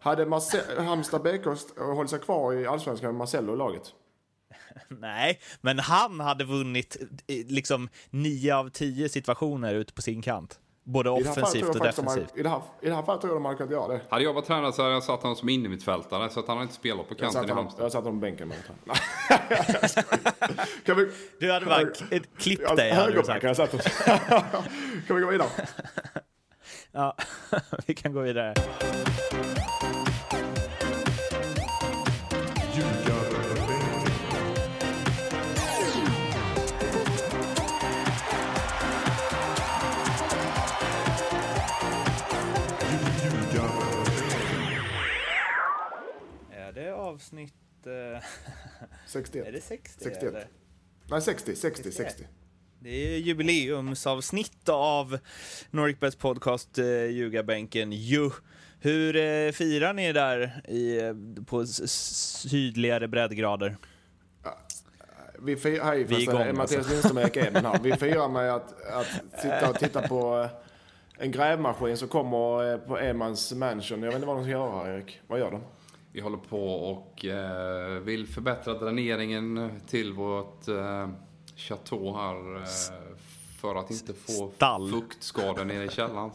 Hade Marce- Halmstad BK hållit sig kvar i allsvenskan med Marcello i laget? Nej, men han hade vunnit eh, liksom nio av tio situationer ute på sin kant. Både offensivt och de defensivt. hade- I det här, i det här fallet tror jag de hade kunnat göra det. Hade jag varit tränare så hade jag satt honom som innermittfältare så att han har inte spelat på kanten i Halmstad. jag satt honom på bänken. Men kan vi, Du hade bara k- klippt dig, hade du sagt. högerbacken jag satt. Kan vi gå vidare? Ja, vi kan gå vidare. Avsnitt... eh, 61. Är det 60? 61. Eller? Nej, 60, 60, 60. Det är jubileumsavsnitt av Nordic podcast eh, Ljugarbänken. Ju. Hur eh, firar ni där i, eh, på sydligare breddgrader? Vi firar, hej, Vi är igång, Mattias alltså. Lindström och Erik. Vi firar med att, att sitta och titta på eh, en grävmaskin som kommer eh, på Emans mansion. Jag vet inte vad de ska göra här, Erik. Vad gör de? Vi håller på och eh, vill förbättra dräneringen till vårt eh, chateau här. Eh, för att inte få Stall. fuktskador nere i källaren.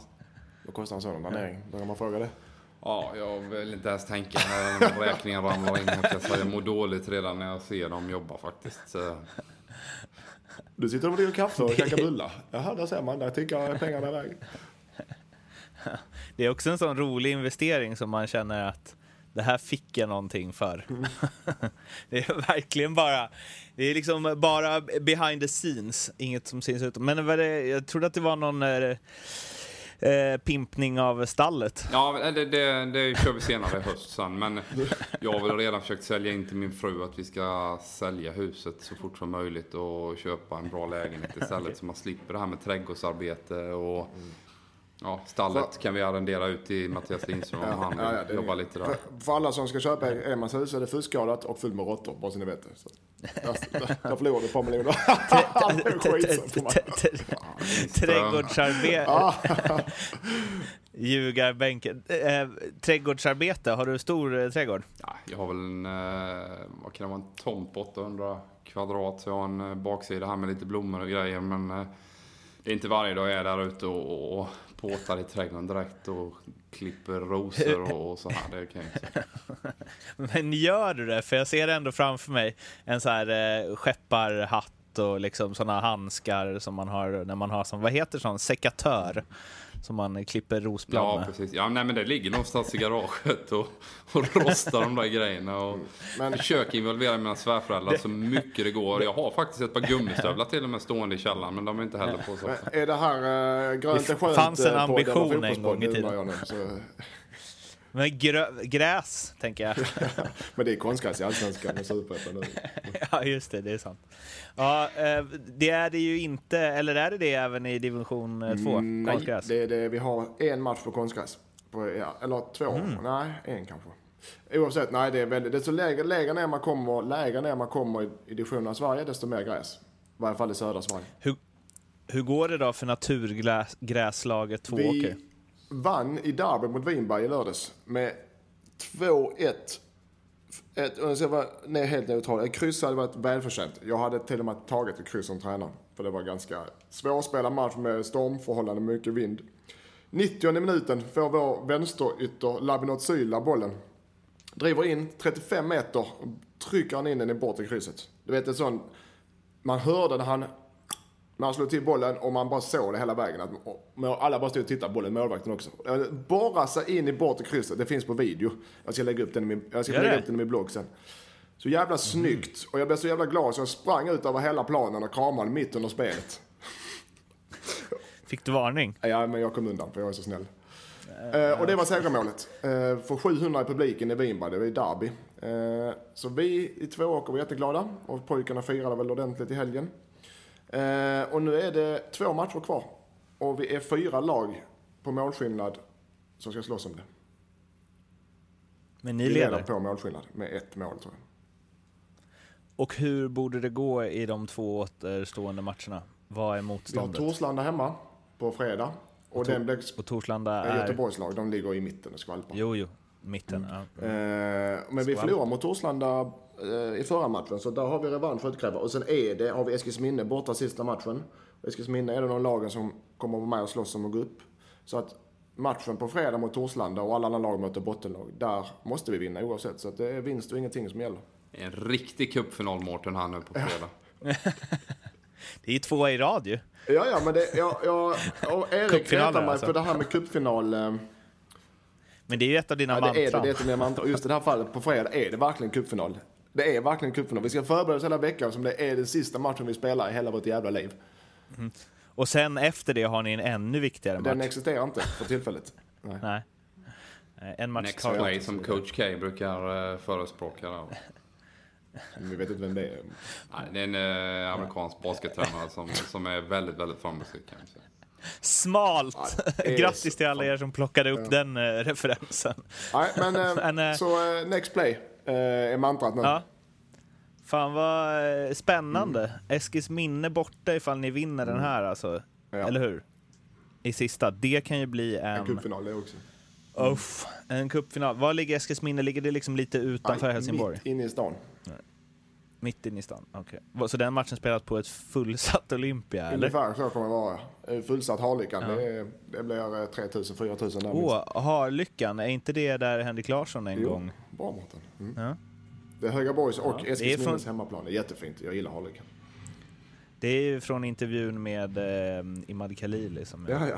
Vad kostar en sådan planering? Vågar man fråga det? Ja, jag vill inte ens tänka när räkningen ramlar in. Jag säga jag mår dåligt redan när jag ser dem jobba faktiskt. Du sitter och dricker kaffe och käkar bullar. Jaha, där ser man. Där tickar pengarna iväg. Det är också en sån rolig investering som man känner att det här fick jag någonting för. det är verkligen bara, det är liksom bara behind the scenes, inget som syns ut. Men det, jag trodde att det var någon eh, eh, pimpning av stallet. Ja, men det, det, det kör vi senare i höst sen. Men jag har väl redan försökt sälja in till min fru att vi ska sälja huset så fort som möjligt och köpa en bra lägenhet istället. Så man slipper det här med trädgårdsarbete och ja, stallet kan vi arrendera ut till Mattias Lindström om han Ja, ja, det är- jobba lite där. För, för alla som ska köpa Emans hus är det fuskskadat och fullt med råttor, bara så ni vet det. Så, där, där, där förlorar du ett par miljoner. För. Trädgårdsarbete. Ljugarbänken. Eh, trädgårdsarbete, har du stor eh, trädgård? Ja, jag har väl en, eh, vad kan det vara, en tomt på 800 kvadrat. Så jag har en eh, baksida här med lite blommor och grejer. Men det är inte varje dag jag är där ute och, och påtar i trädgården direkt och klipper rosor och, och så här. Det kan jag. Men gör du det? För jag ser ändå framför mig en så här eh, skepparhatt och liksom sådana handskar som man har när man har som, vad heter sån, sekatör? Som man klipper rosblad Ja, med. precis. Ja, nej, men det ligger någonstans i garaget och, och rostar de där grejerna. Och Men- försöker involvera mina svärföräldrar så mycket det går. Jag har faktiskt ett par gummistövlar till och med stående i källaren, men de är inte heller på så. Är det här äh, grönt Det är skönt fanns en eh, på ambition en gång i tiden. undrar jag nu, så, Men grö- gräs, tänker jag. Men det är konstgräs i Allsvenskan och Superettan nu. ja, just det, det är sant. Ja, eh, det är det ju inte, eller är det det även i division 2? Mm, Nej, konstgräs? det är det, vi har en match på konstgräs. På, ja, eller två, Mm. nej en kanske. Oavsett, nej det är väldigt, desto lägre, lägre ner man kommer, lägre ner man kommer i, i divisionen av Sverige, desto mer gräs. I varje fall i södra Sverige. Hur, hur går det då för naturgräslaget Tvååker? Vi vann i derby mot Vinberg i lördags med 2-1. Ett, och jag ska vara nej, helt neutral. Ett kryss hade varit välförtjänt. Jag hade till och med tagit ett kryss som tränare. För det var ganska svårspelad match med stormförhållanden, mycket vind. 90 minuten får vår vänsterytter Labinot Syla bollen. Driver in 35 meter och trycker han in den i bortre krysset. Du vet en sån, man hörde när han när han slog till bollen och man bara såg det hela vägen. Att, alla bara stod och tittade på bollen, målvakten också. Borra sig in i bortre krysset, det finns på video. Jag ska lägga upp den i min, jag ska Gör lägga det? upp den i min blogg sen. Så jävla snyggt. Och jag blev så jävla glad så jag sprang ut över hela planen och kramade mitt under spelet. Fick du varning? Ja, men jag kom undan för jag är så snäll. Eh, och det var segermålet. Uh, för 700 i publiken i Vinberg, det var i derby. Eh, så vi i Tvååker var jätteglada och pojkarna firade väl ordentligt i helgen. Eh, och nu är det två matcher kvar. Och vi är fyra lag på målskillnad som ska slåss om det. Men ni Vi leder leder. på målskillnad med ett mål tror jag. Och hur borde det gå i de två återstående matcherna? Vad är Vi har motståndet? Torslanda hemma på fredag. Och den blir Och Torslanda är är... Göteborgslag, de ligger i mitten och skvalpar. Jo, jo. Mitten, ja. Eh, men vi Skvall. förlorade mot Torslanda eh, i förra matchen, så där har vi revansch att utkräva. Och sen är det, har vi Eskilsminne borta sista matchen. Eskilsminne är det någon lagen som kommer att vara med och slåss om att gå upp. Så att matchen på fredag mot Torslanda och alla andra lag möter bottenlag, där måste vi vinna oavsett. Så att det är vinst och ingenting som gäller. En riktig cupfinal Mårten här nu på fredag. Det är ju två i rad ju. Ja, ja, men det, jag, jag, och Erik retar mig alltså. för det här med cupfinal. Eh, Men det är ju ett av dina ja, det är det, mantran. det är ett av mina mantran. Just i det här fallet på fredag är det verkligen cupfinal. Det är verkligen cupfinal. Vi ska förbereda oss hela veckan som det är den sista matchen vi spelar i hela vårt jävla liv. Och sen efter det har ni en ännu viktigare match. Den existerar inte för tillfället. Nej. Nej. Eh, En match Next play som coach K brukar eh, förespråka. Vi vet inte vem det är. Nej, det är en eh, amerikansk baskettränare som, som är väldigt, väldigt framgångsrik. Smalt! Ja, Grattis till alla er som plockade upp den eh, referensen. Nej, men, eh, Men, eh, så eh, next play är mantrat nu. Ja. Fan vad eh, spännande. Eskils minne borta ifall ni vinner den här alltså. Mm. Ja. Eller hur? I sista. Det kan ju bli En en... cupfinal det också. Uff, en cupfinal. Var ligger Eskils minne? Ligger det liksom lite utanför Nej, Helsingborg? Mitt inne i stan. Mitt inne i stan? Okej. Va- Så den matchen spelas på ett fullsatt Olympia, eller? Ungefär så kommer det vara. Eh, Fullsatt Harlyckan. Det, är- det blir eh, 3000-4000 där. Åh, Harlyckan. Är inte det där Henrik Larsson en Jo, gång? Bra Mårten. Mm. Ja. Det är Högaborgs och Ja, Eskilsminnes från- hemmaplan. Det är jättefint. Jag gillar Harlykan. Det är ju från intervjun med eh, Imad Khalili som Ja, ja.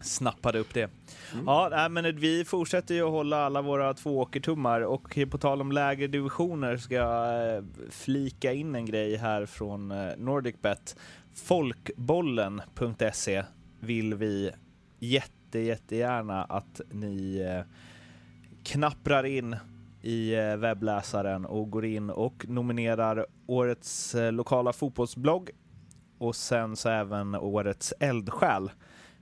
snappade upp det. Mm. Ja, men vi fortsätter ju att hålla alla våra tvååkertummar och på tal om lägre divisioner ska jag eh, flika in en grej här från eh, NordicBet. Folkbollen.se vill vi jätte, jättegärna att ni eh, knapprar in i eh, webbläsaren och går in och nominerar årets eh, lokala fotbollsblogg och sen så även årets eldsjäl.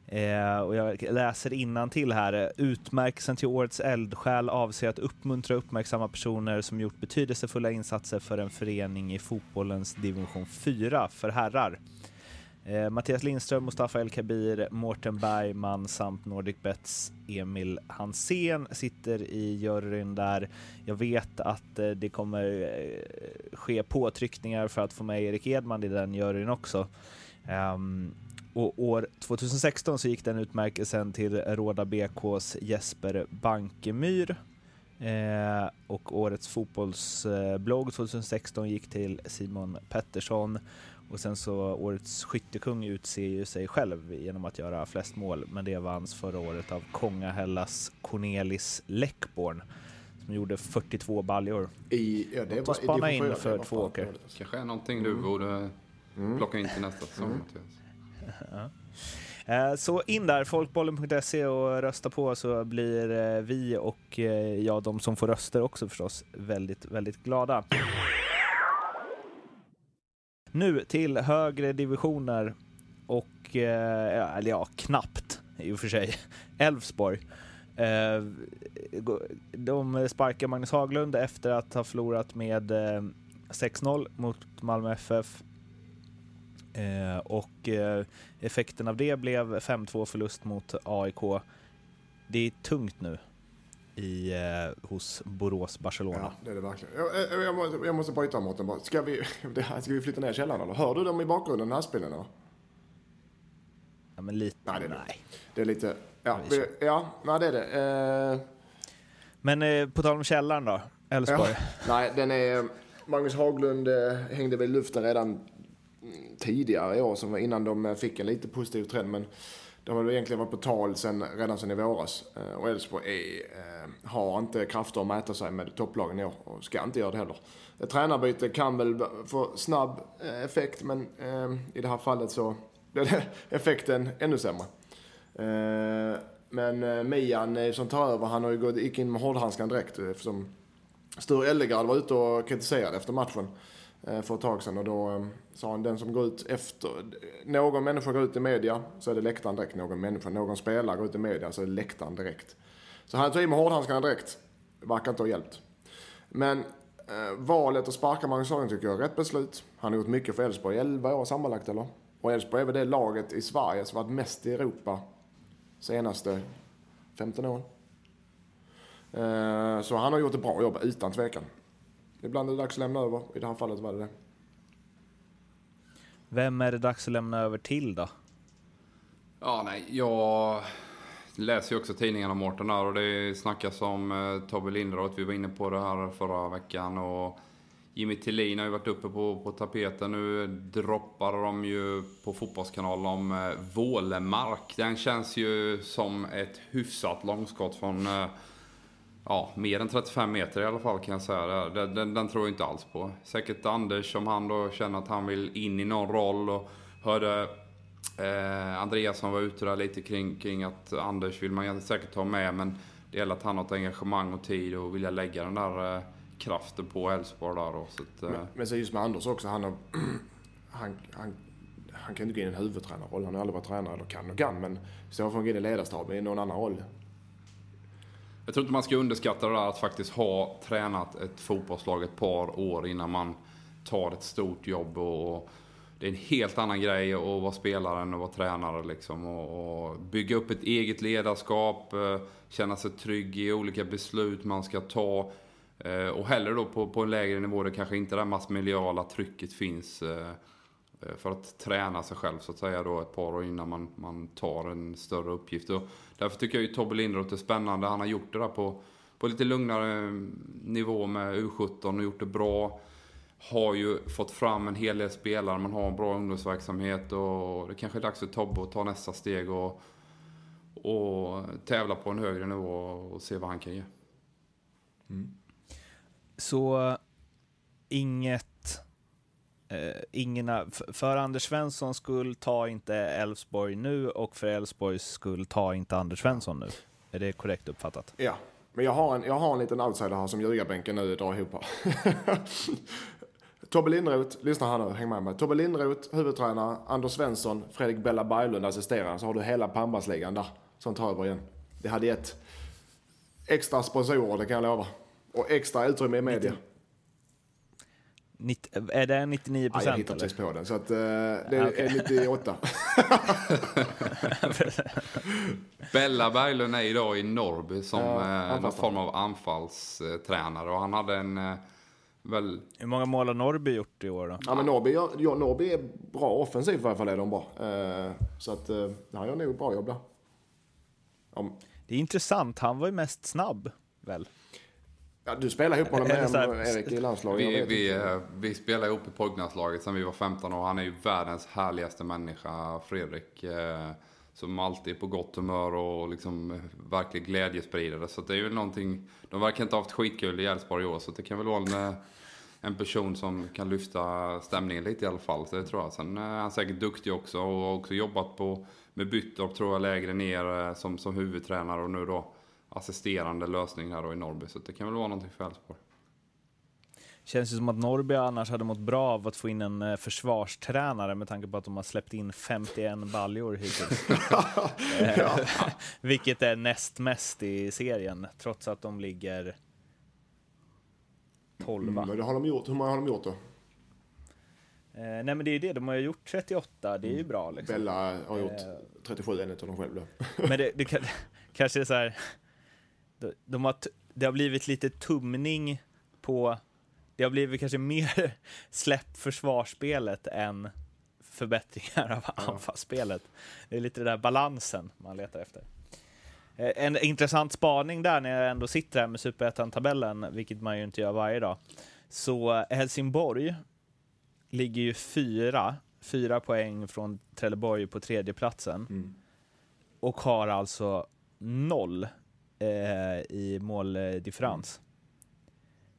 Eh, och jag läser till här. Utmärkelsen till årets eldsjäl avser att uppmuntra och uppmärksamma personer som gjort betydelsefulla insatser för en förening i fotbollens division 4 för herrar. Eh, Mattias Lindström, Mustafa El Kabir, Mårten Bergman samt NordicBets Emil Hansén sitter i juryn där. Jag vet att eh, det kommer eh, ske påtryckningar för att få med Erik Edman i den juryn också. Ehm, och år 2016 så gick den utmärkelsen till Råda BKs Jesper Bankemyr. Eh, och årets fotbollsblogg 2016 gick till Simon Pettersson. Och sen så årets skyttekung utser ju sig själv genom att göra flest mål, men det vanns förra året av Kongahällas Cornelis Läckborn som gjorde 42 baljor. I, ja, det Låt var, oss spana in fyra, för två åker. Kanske är någonting du borde plocka in till nästa säsong Mattias. Eh, Så in där, folkbollen.se och rösta på så blir eh, vi och eh, ja, de som får röster också förstås väldigt, väldigt glada. Nu till högre divisioner och, eh, eller ja, knappt i och för sig, Elfsborg. Eh, De sparkar Magnus Haglund efter att ha förlorat med eh, 6-0 mot Malmö FF. Eh, och eh, effekten av det blev 5-2 förlust mot AIK. Det är tungt nu i, eh, hos Borås Barcelona. Ja, det är det verkligen. Jag, jag, jag, måste, jag måste bryta Mårten bara. Ska vi, det här, ska vi flytta ner källaren eller? Hör du dem i bakgrunden, spelen eller? Ja, men lite, Nej, det är nej. Det är lite... Ja, vi ja nej, det är det. Eh, Men eh, på tal om källaren då, Elfsborg. Ja, nej, den är... Magnus Haglund eh, hängde väl i luften redan tidigare i år, som var innan de eh, fick en lite positiv trend. Men de har väl egentligen varit på tal sen, redan sedan i våras. Eh, och Elfsborg eh, har inte krafter att mäta sig med topplagen i år och ska inte göra det heller. Ett tränarbyte kan väl få snabb eh, effekt, men eh, i det här fallet så blev effekten ännu sämre. Eh, men eh, Mian som tar över, han har ju gått, gick in med hårdhandskan direkt eh, eftersom Sture Ellegard var ute och kritiserade efter matchen eh, Eh, för ett tag sedan och då ehm, sa han den som går ut efter, någon människa går ut i media så är det läktaren direkt, någon människa, någon spelare går ut i media så är det läktaren direkt. Så han tog i med hårdhandskarna direkt, verkar inte ha hjälpt. Men eh, valet att sparka Magnus Hagen tycker jag är rätt beslut. Han har gjort mycket för Elfsborg, 11 år sammanlagt eller? Och Elfsborg är väl det laget i Sverige som varit mest i Europa senaste 15 åren. Eh, Så han har gjort ett bra jobb utan tvekan. Ibland är det dags att lämna över. I det här fallet var det det. Vem är det dags att lämna över till då? Ja, nej, jag läser ju också tidningarna Mårten där och det snackas om eh, Tobbe Lindroth. Vi var inne på det här förra veckan och Jimmy Tillin har ju varit uppe på, på tapeten. Nu droppar de ju på Fotbollskanalen om eh, Vålemark. Den känns ju som ett hyfsat långskott från eh, Ja, mer än 35 meter i alla fall kan jag säga. Den, den, den tror jag inte alls på. Säkert Anders om han då känner att han vill in i någon roll och hörde eh, Andreasson var ute där lite kring, kring att Anders vill man säkert ta med men det gäller att han har ett engagemang och tid och vilja lägga den där eh, kraften på Elfsborg där då. Så att, eh, Men, men så just med Anders också, han, har, han, han, han kan inte gå in i en huvudtränarroll. Han har aldrig varit tränare, eller kan och kan, men så får han gå in i ledarstaben i någon annan roll. Jag tror inte man ska underskatta det där att faktiskt ha tränat ett fotbollslag ett par år innan man tar ett stort jobb. Och, det är en helt annan grej att vara spelare än att vara tränare. Liksom. Och, och bygga upp ett eget ledarskap, eh, känna sig trygg i olika beslut man ska ta. Eh, och hellre då på, på en lägre nivå där kanske inte det här massmediala trycket finns. Eh, för att träna sig själv så att säga då ett par år innan man, man tar en större uppgift. Och därför tycker jag ju Tobbe Lindroth är spännande. Han har gjort det där på, på lite lugnare mm, nivå med U17 och gjort det bra. Har ju fått fram en hel del spelare, man har en bra ungdomsverksamhet och det kanske är dags för Tobbe att ta nästa steg och, och tävla på en högre nivå och se vad han kan ge. Mm. Så inget... Eh, ingen, för Anders Svenssons skull, ta inte Elfsborg nu och för Elfsborgs skull, ta inte Anders Svensson nu. Är det korrekt uppfattat? Ja, men jag har en, jag har en liten outsider här som ljugarbänken nu drar ihop. Tobbe Lindroth, lyssna här nu, häng med mig. Tobbe Lindroth, huvudtränare, Anders Svensson, Fredrik Bella Berglund assisterande. Så har du hela Pambasligan där som tar över igen. Det hade gett extra sponsorer, det kan jag lova. Och extra utrymme i media. Lite är det 99 Ja, jag procent? hittar precis på den. Så att, eh, det Ja, okej. är 98. Bella Berglund är idag i Norrby som Ja, eh, någon form av anfallstränare. Och han hade en eh, väl Hur många mål har Norrby gjort i år då? Ja, men Norrby, ja, ja, Norrby är bra offensivt i alla fall är de bra. Eh, så att, eh, han gör nog bra jobb där. Om, Det är intressant, han var ju mest snabb, väl? Ja, du spelar ihop honom med här- Erik i landslaget. Vi, vi, eh, vi spelade ihop i pojklandslaget sedan vi var 15 år. Han är ju världens härligaste människa, Fredrik. eh, Som alltid är på gott humör och liksom eh, verklig glädjespridare. Så det är ju någonting, de verkar inte ha haft skitkul i Elfsborg i år. Så det kan väl vara en, en person som kan lyfta stämningen lite i alla fall. Så det tror jag. Sen är han säkert duktig också och har också jobbat på, med Byttorp tror jag lägre ner som, som huvudtränare och nu då assisterande lösning här då i Norrby. Så det kan väl vara någonting för Elfsborg. Känns ju som att Norrby annars hade mått bra av att få in en eh, försvarstränare med tanke på att de har släppt in 51 baljor hittills. Eh, Vilket är näst mest i serien, trots att de ligger 12. Mm, men det har de gjort. Hur många har de gjort då? Eh, nej men det är ju det, de har ju gjort 38, det är ju bra liksom. Bella har gjort Eh. 37 enligt dem själv då. Men det, det kan, kanske är så här, de, har, det har blivit lite tumning på, det har blivit kanske mer släpp försvarsspelet än förbättringar av anfallsspelet. Det är lite den där balansen man letar efter. Eh, En intressant spaning där när jag ändå sitter här med Superettan-tabellen, vilket man ju inte gör varje dag. Så Helsingborg ligger ju fyra, fyra poäng från Trelleborg på tredjeplatsen och har alltså noll eh, i måldifferens.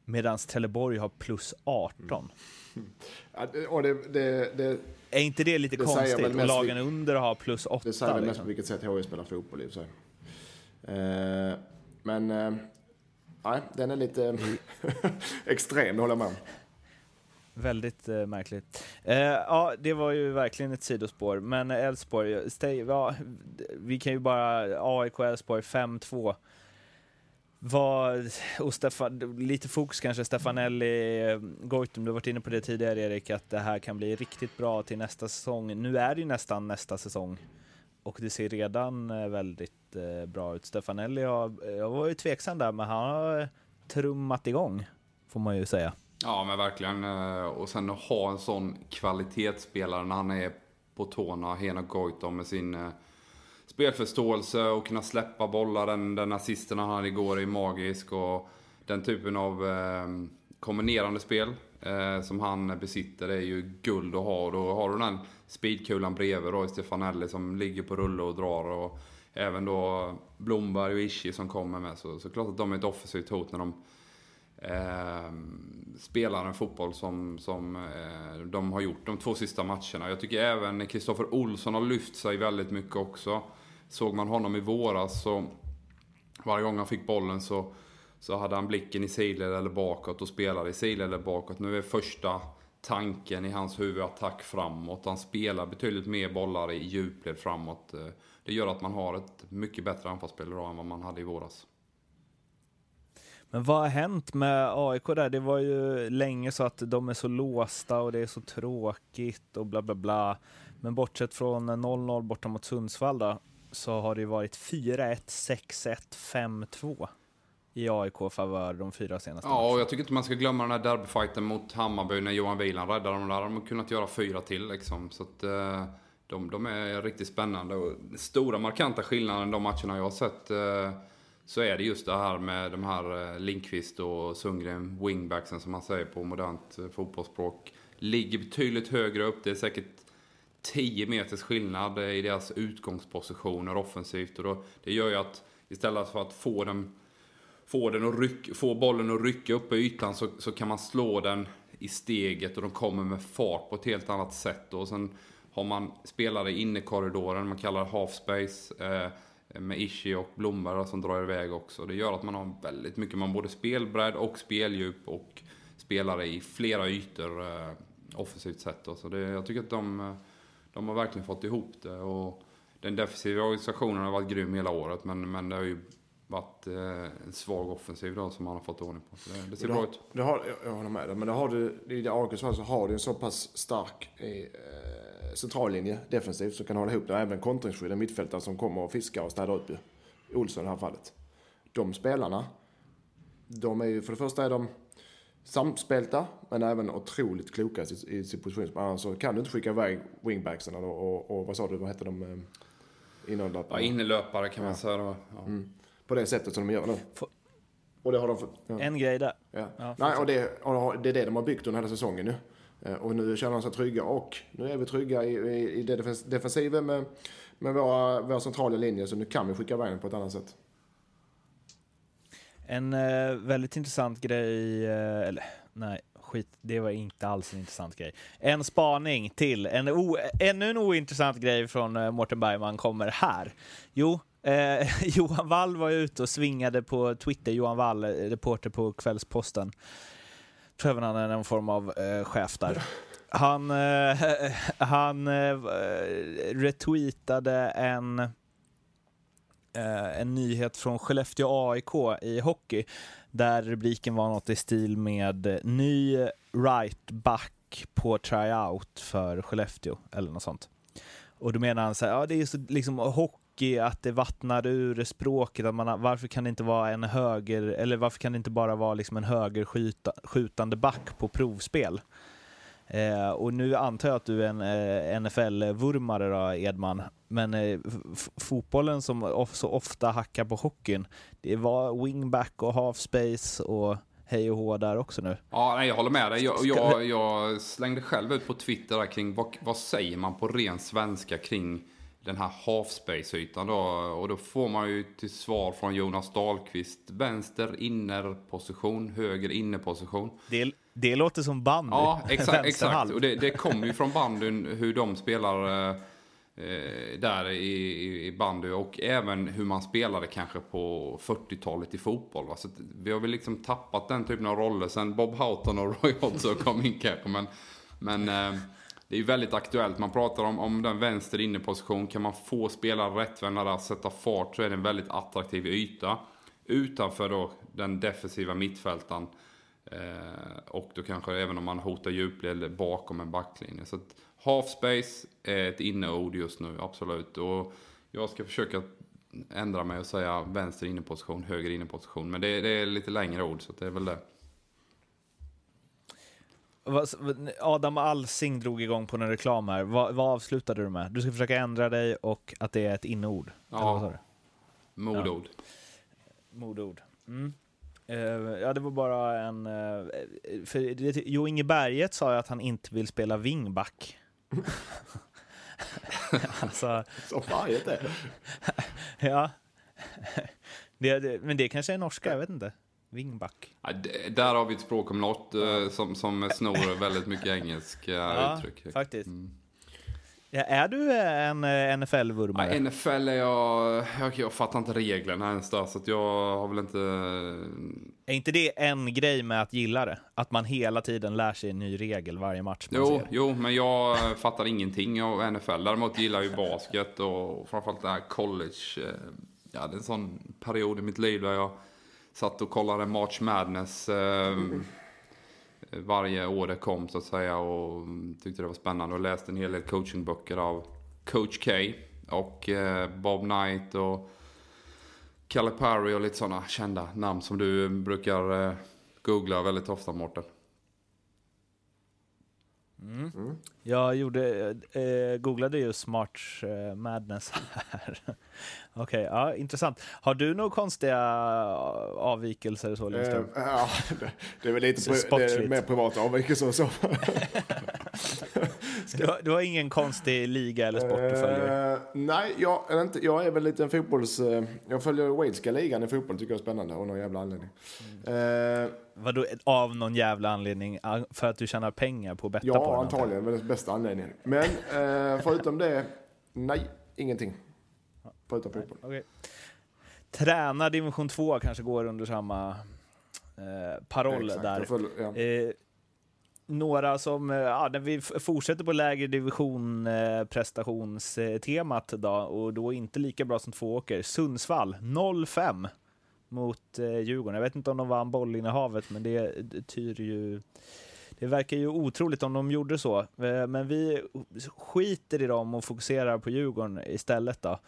Medan Trelleborg har plus 18. Ja, det- det, det, Är inte det lite Det konstigt? Och lagen under har plus 8. det säger väl mest liksom. på vilket sätt HI spelar fotboll i sig. Eh, men, eh, nej, den är lite extrem, det håller jag med om. Väldigt eh, märkligt. Eh, ja, det var ju verkligen ett sidospår. Men Elfsborg, ja, vi kan ju bara AIK Elfsborg 5-2. Vad, och Stefan, lite fokus kanske, Stefanelli, eh, Goitom, du har varit inne på det tidigare Erik, att det här kan bli riktigt bra till nästa säsong. Nu är det ju nästan nästa säsong och det ser redan eh, väldigt eh, bra ut. Stefanelli jag, jag var ju tveksam där, men han har eh, trummat igång, får man ju säga. Ja, men verkligen. Eh, och sen att ha en sån kvalitetsspelare när han är på tårna, Hena Goitom med sin eh, spelförståelse och kunna släppa bollar. Den, den assisten han hade igår är magisk och den typen av eh, kombinerande spel som han besitter är ju guld att ha. Och då har du den speedkulan bredvid då i Stefanelli som ligger på rulle och drar. Och även då Blomberg och Ishi som kommer med. Så, så klart att de är ett offensivt hot när de eh, spelar en fotboll som, som eh, de har gjort de två sista matcherna. Jag tycker även Kristoffer Olsson har lyft sig väldigt mycket också. Såg man honom i våras så varje gång han fick bollen så, så hade han blicken i sidled eller bakåt och spelade i sidled eller bakåt. Nu är första tanken i hans huvud attack framåt. Han spelar betydligt mer bollar i djupled framåt. Eh, det gör att man har ett mycket bättre anfallsspel idag än vad man hade i våras. Men vad har hänt med AIK där? Det var ju länge så att de är så låsta och det är så tråkigt och bla bla bla. Men bortsett från 0-0 borta mot Sundsvall då, så har det varit 4-1, 6-1, 5-2 i AIK-favör de fyra senaste Ja, och jag tycker inte man ska glömma den här derbyfighten mot Hammarby när Johan Wieland räddade dem. Där de kunnat göra fyra till liksom. Så att, eh, de, de är riktigt spännande. Och stora markanta skillnaden de matcherna jag har sett eh, så är det just det här med de här eh, Linkvist och Sundgren, wingbacksen som man säger på modernt eh, fotbollsspråk. Ligger betydligt högre upp. Det är säkert 10 meters skillnad eh, i deras utgångspositioner offensivt. Och då, det gör ju att istället för att få den, få den att ryck, få bollen att rycka upp i ytan så, så kan man slå den i steget och de kommer med fart på ett helt annat sätt. Och sen har man spelare inne i korridoren, man kallar det half space. Eh, med Ishi och Blomberg som drar iväg också. Det gör att man har väldigt mycket, man både spelbredd och speldjup och spelare i flera ytor eh, offensivt sett. Så det, jag tycker att de, eh, de har verkligen fått ihop det. Och den defensiva organisationen har varit grym hela året men, men det har ju varit eh, en svag offensiv då som man har fått ordning på. Så det, det ser det bra har, ut. Det har, jag håller med dig, men det har du, i fall så har du en så pass stark eh, centrallinje defensivt som kan hålla ihop det. Även kontringsskydden, mittfältare som kommer och fiskar och städar upp ju. Olsson i det här fallet. De spelarna, de är ju, för det första är de samspelta, men även otroligt kloka i, i sin position. Annars så kan du inte skicka iväg wingbacksen och, och, och vad sa du, vad heter de? Eh, Innerlöpare. Ja, innerlöpare kan man Ja. säga då. Ja. Mm. På det sättet som de gör nu. Få- Och det har de fått. Ja. En grej där. Ja. Ja, Nej, och det, och det är det de har byggt under hela säsongen nu. Eh, och nu känner de sig trygga och nu är vi trygga i, i, i defensiven med, med våra, våra centrala linjer så nu kan vi skicka iväg den på ett annat sätt. En eh, väldigt intressant grej, eh, eller nej, skit, det var inte alls en intressant grej. En spaning till, en o, ännu en ointressant grej från eh, Mårten Bergman kommer här. Jo, eh, Johan Wall var ute och svingade på Twitter, Johan Wall, eh, reporter på Kvällsposten. Tror även han är någon form av eh, chef där. Han, eh, han eh, retweetade en eh, en nyhet från Skellefteå AIK i hockey där rubriken var något i stil med eh, ny right back på tryout för Skellefteå eller något sånt. Och då menar han så här, ja det är så liksom hockey att det vattnar ur språket, att man, varför kan det inte vara en höger, eller varför kan det inte bara vara liksom en högerskjutande back på provspel? Eh, och nu antar jag att du är en eh, NFL-vurmare då, Edman. Men eh, fotbollen som of- så ofta hackar på hockeyn, det var wingback och half space och hej och hå där också nu. Ja, nej, jag håller med dig. Jag, jag, jag slängde själv ut på Twitter där kring vad, vad säger man på ren svenska kring den här halfspace-ytan då? Och då får man ju till svar från Jonas Dahlqvist. Vänster innerposition, höger innerposition. Det, det låter som bandy. Ja, exakt. exakt. Och det, det kommer ju från bandyn hur de spelar eh, där i, i- bandy och även hur man spelade kanske på 40-talet i fotboll. Va? Så vi har väl liksom tappat den typen av roller. Sen Bob Houghton och Roy Hodgson kom in kanske. Men, men eh, det är ju väldigt aktuellt. Man pratar om, om den vänster inneposition. Kan man få spelare rättvända där, sätta fart så är det en väldigt attraktiv yta. Utanför då den defensiva mittfältaren. Eh, och då kanske även om man hotar djupled bakom en backlinje. Så att half space är ett inneord just nu, absolut. Och jag ska försöka ändra mig och säga vänster inneposition, höger inneposition. Men det, det är lite längre ord, så det är väl det. Adam Alsing drog igång på en reklam här. Vad, vad, avslutade du med? Du ska försöka ändra dig och att det är ett inneord. Ja, modord. Ja. Modord. Mm. Uh, ja, det var bara en... Uh, för Jo Inge Berget sa ju att han inte vill spela wingback. alltså, Som Berget är. ja. Det, det, men det kanske är norska, jag vet inte. Wingback. Ja, där har vi ett språk om något uh, som, som snor väldigt mycket engelska ja, uttryck. faktiskt. Mm. Ja, är du en eh, NFL-vurmare? Ja, NFL är jag, jag... Jag fattar inte reglerna ens där, så jag har väl inte... Är inte det en grej med att gilla det? Att man hela tiden lär sig en ny regel varje match man jo, ser? Jo, men jag fattar ingenting av NFL. Däremot gillar jag ju basket och framförallt det här college. Eh, ja, det är en sån period i mitt liv där jag satt och kollade March Madness. Mm varje år det kom så att säga och tyckte det var spännande och läste en hel del coachingböcker av Coach K och eh, Bob Knight och Calipari och lite sådana kända namn som du brukar eh, googla väldigt ofta Mårten. Mm. Mm. Jag gjorde, eh, googlade ju Smart eh, Madness här. Okej, okay, ja, intressant. Har du några konstiga avvikelser så Eh, ja, det, är väl lite pri, det är mer privata avvikelser och så. du, har, du, har, ingen konstig liga eller sport du följer? Uh, nej, jag är, inte, jag är väl lite en fotbolls... Uh, jag följer Walesiska ligan i fotboll, tycker jag är spännande av någon jävla anledning. Mm. Uh, Vadå, av någon jävla anledning? För att du tjänar pengar på att betta ja, på Ja, antagligen. Det är den bästa anledningen. Men uh, förutom det, nej, ingenting. Förutom fotboll. Okay. Träna division 2 kanske går under samma paroll Exakt, där. Följer, ja några som, eh, ja, när vi fortsätter på lägre division eh, prestationstemat då, och då inte lika bra som två åker. Sundsvall 0-5 mot eh, Djurgården. Jag vet inte om de vann bollinnehavet, men det, det tyder ju det verkar ju otroligt om de gjorde så, eh, men vi skiter i dem och fokuserar på Djurgården istället. Då.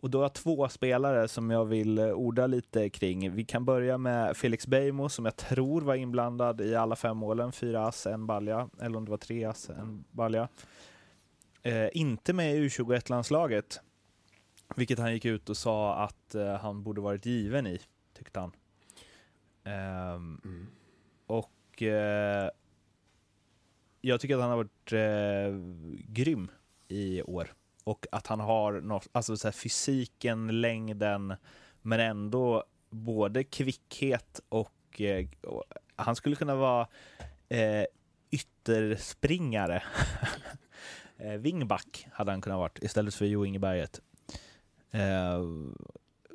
Och då har jag två spelare som jag vill eh, orda lite kring. Vi kan börja med Felix Beijmo som jag tror var inblandad i alla fem målen. Fyra ass, en balja. Eller om det var tre ass, en balja. Eh, inte med i U21-landslaget. Vilket han gick ut och sa att eh, han borde varit given i, tyckte han. Eh, mm. Och eh, jag tycker att han har varit eh, grym i år och att han har något, alltså så fysiken, längden, men ändå både kvickhet och, eh, och han skulle kunna vara eh, ytterspringare. eh, wingback hade han kunnat vara istället för Jo Ingeberget. Eh,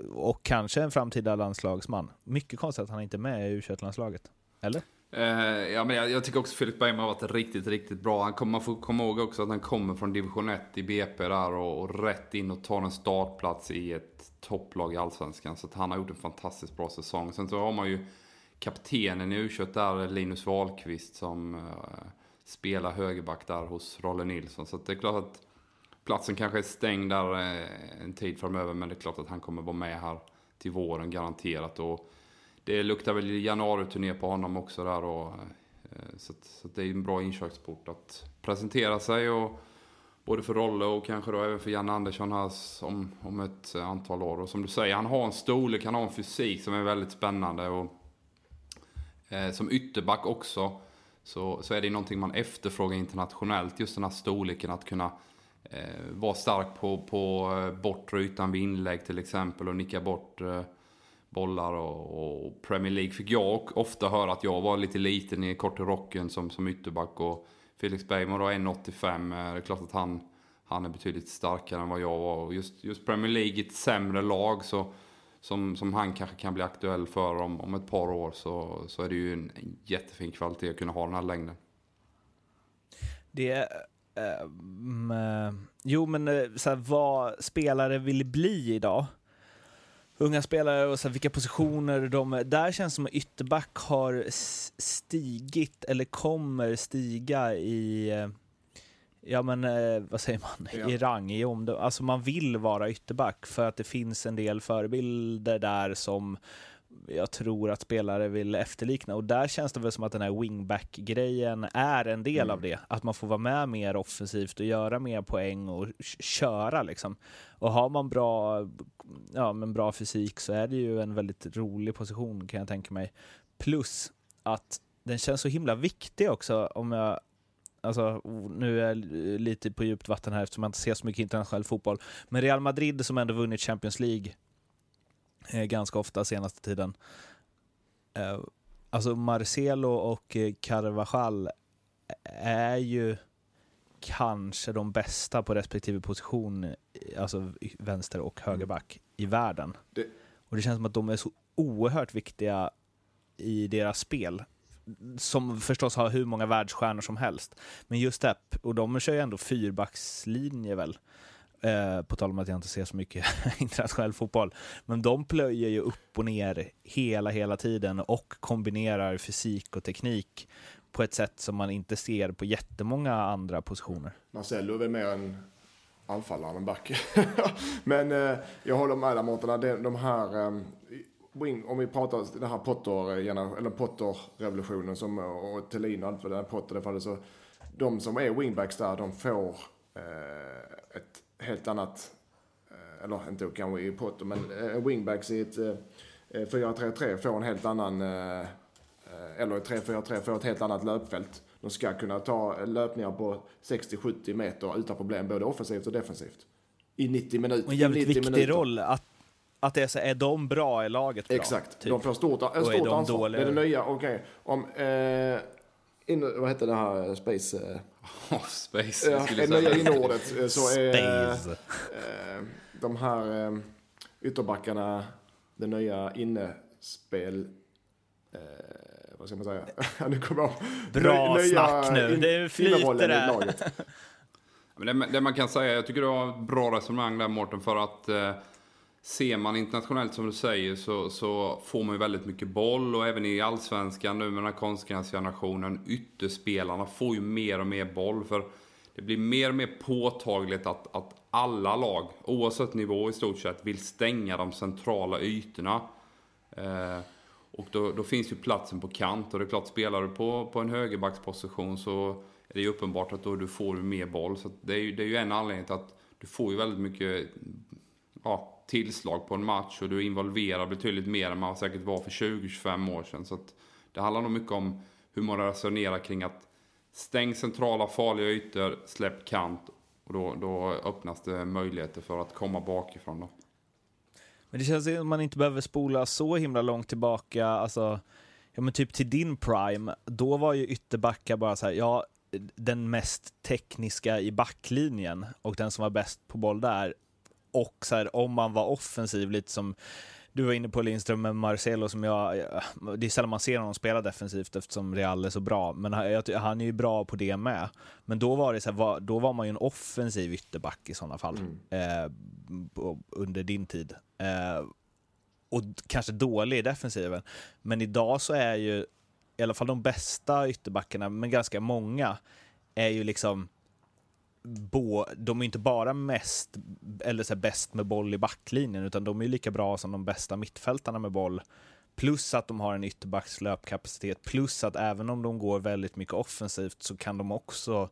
och kanske en framtida landslagsman. Mycket konstigt att han inte är med i u landslaget Eller? Eh, ja, men jag, jag, tycker också Filip Bergman har varit riktigt, riktigt bra. Han kom, man får komma ihåg också att han kommer från division 1 i BP där och, och rätt in och tar en startplats i ett topplag i Allsvenskan. Så att han har gjort en fantastiskt bra säsong. Sen så har man ju kaptenen i u där, Linus Wahlqvist, som uh, spelar högerback där hos Rolle Nilsson. Så det är klart att platsen kanske är stängd där uh, en tid framöver, men det är klart att han kommer vara med här till våren garanterat. Och det luktar väl januari-turné på honom också där och, eh, så, att, så att det är en bra inkörsport att presentera sig och både för Rolle och kanske då även för Janne Andersson här om, om ett antal år. Och som du säger, han har en storlek, han har en fysik som är väldigt spännande och eh, som ytterback också så, så är det någonting man efterfrågar internationellt, just den här storleken att kunna eh, vara stark på, på eh, bortre ytan vid inlägg till exempel och nicka bort eh, bollar och, och, Premier League fick jag ofta höra att jag var lite liten i kort i rocken som, som ytterback och Felix Bergman då 1,85. Eh, det är klart att han, han är betydligt starkare än vad jag var. Och just, just Premier League, ett sämre lag så, som, som han kanske kan bli aktuell för om, om ett par år så, så är det ju en, en jättefin kvalitet att kunna ha den här längden. Det är, um, jo men så här, vad spelare vill bli idag unga spelare och så här, vilka positioner de... Där känns det som att ytterback har stigit eller kommer stiga i, ja men eh, vad säger man, Ja. i rang, i omdöme. Alltså man vill vara ytterback för att det finns en del förebilder där som jag tror att spelare vill efterlikna. Och där känns det väl som att den här wingback-grejen är en del av det. Att man får vara med mer offensivt och göra mer poäng och köra liksom. Och har man bra, ja, men bra fysik så är det ju en väldigt rolig position kan jag tänka mig. Plus att den känns så himla viktig också om jag Alltså, nu är jag lite på djupt vatten här eftersom jag inte ser så mycket internationell fotboll. Men Real Madrid som ändå vunnit Champions League ganska ofta senaste tiden. Eh, alltså Marcelo och eh, Carvajal är ju kanske de bästa på respektive position, eh, alltså vänster och högerback, i världen. Det- Och det känns som att de är så oerhört viktiga i deras spel. Som förstås har hur många världsstjärnor som helst. Men just det, och de kör ju ändå fyrbackslinje väl. Eh, på tal om att jag inte ser så mycket internationell fotboll. Men de plöjer ju upp och ner hela, hela tiden och kombinerar fysik och teknik på ett sätt som man inte ser på jättemånga andra positioner. Marcello är väl mer en anfallare än back. Men eh, jag håller med dig Mårten, de, de här, eh, om vi pratar den här Potter, eh, eller Potter-revolutionen som, eh, och Thelin och allt vad det är, Potter det fallet, så de som är wingbacks där, de får eh, ett helt annat, eh, eller inte kanske i Potter, men eh, wingbacks i ett eh, 4-3-3 får en helt annan, eh, eh, eller i 3-4-3 får ett helt annat löpfält. De ska kunna ta löpningar på 60-70 meter utan problem, både offensivt och defensivt. I 90 minuter. Och en jävligt i 90 viktig minuter. roll att, att det är så, är de bra, är laget bra? Exakt. typ. De får stort, stort de ansvar. dåliga? Det är det nya, okej. Om, eh, in, vad heter det här, space? Eh, Off space, ja, jag skulle det nya säga. inordet eh, så är Space. eh, de här eh, ytterbackarna, det nya innespel, eh, vad ska man säga? nu kommer jag Bra Nya snack nu. in- Det flyter där. laget. Men det, det man kan säga, jag tycker du har ett bra resonemang där Mårten, för att ser man internationellt som du säger så, så får man ju väldigt mycket boll och även i allsvenskan nu med den här konstgränsgenerationen, ytterspelarna får ju mer och mer boll. För det blir mer och mer påtagligt att, att alla lag, oavsett nivå i stort sett, vill stänga de centrala ytorna. Eh, och då, då finns ju platsen på kant och det är klart, spelar du på, på en högerbacksposition så är det ju uppenbart att då du får mer boll. Så det, är ju, det är ju en anledning till att du får ju väldigt mycket ja, tillslag på en match och du är involverad betydligt mer än man säkert var för 20-25 år sedan. Så att det handlar nog mycket om hur man resonerar kring att stäng centrala farliga ytor, släpp kant och då, då öppnas det möjligheter för att komma bakifrån. Då. Men det känns som att man inte behöver spola så himla långt tillbaka, alltså, ja men typ till din prime, då var ju ytterbackar bara så här, ja, den mest tekniska i backlinjen och den som var bäst på boll där. Och så här, om man var offensiv, lite som du var inne på Lindström med Marcelo, som jag, det är sällan man ser honom spela defensivt eftersom Real är så bra, men han, är ju bra på det med. Men då var det så här, då var man ju en offensiv ytterback i sådana fall, eh, på- under din tid. Eh, och kanske dålig i defensiven. Men idag så är ju i alla fall de bästa ytterbackarna, men ganska många, är ju liksom Bo, de är inte bara mest eller så här, bäst med boll i backlinjen utan de är lika bra som de bästa mittfältarna med boll. Plus att de har en ytterbacks löpkapacitet, plus att även om de går väldigt mycket offensivt så kan de också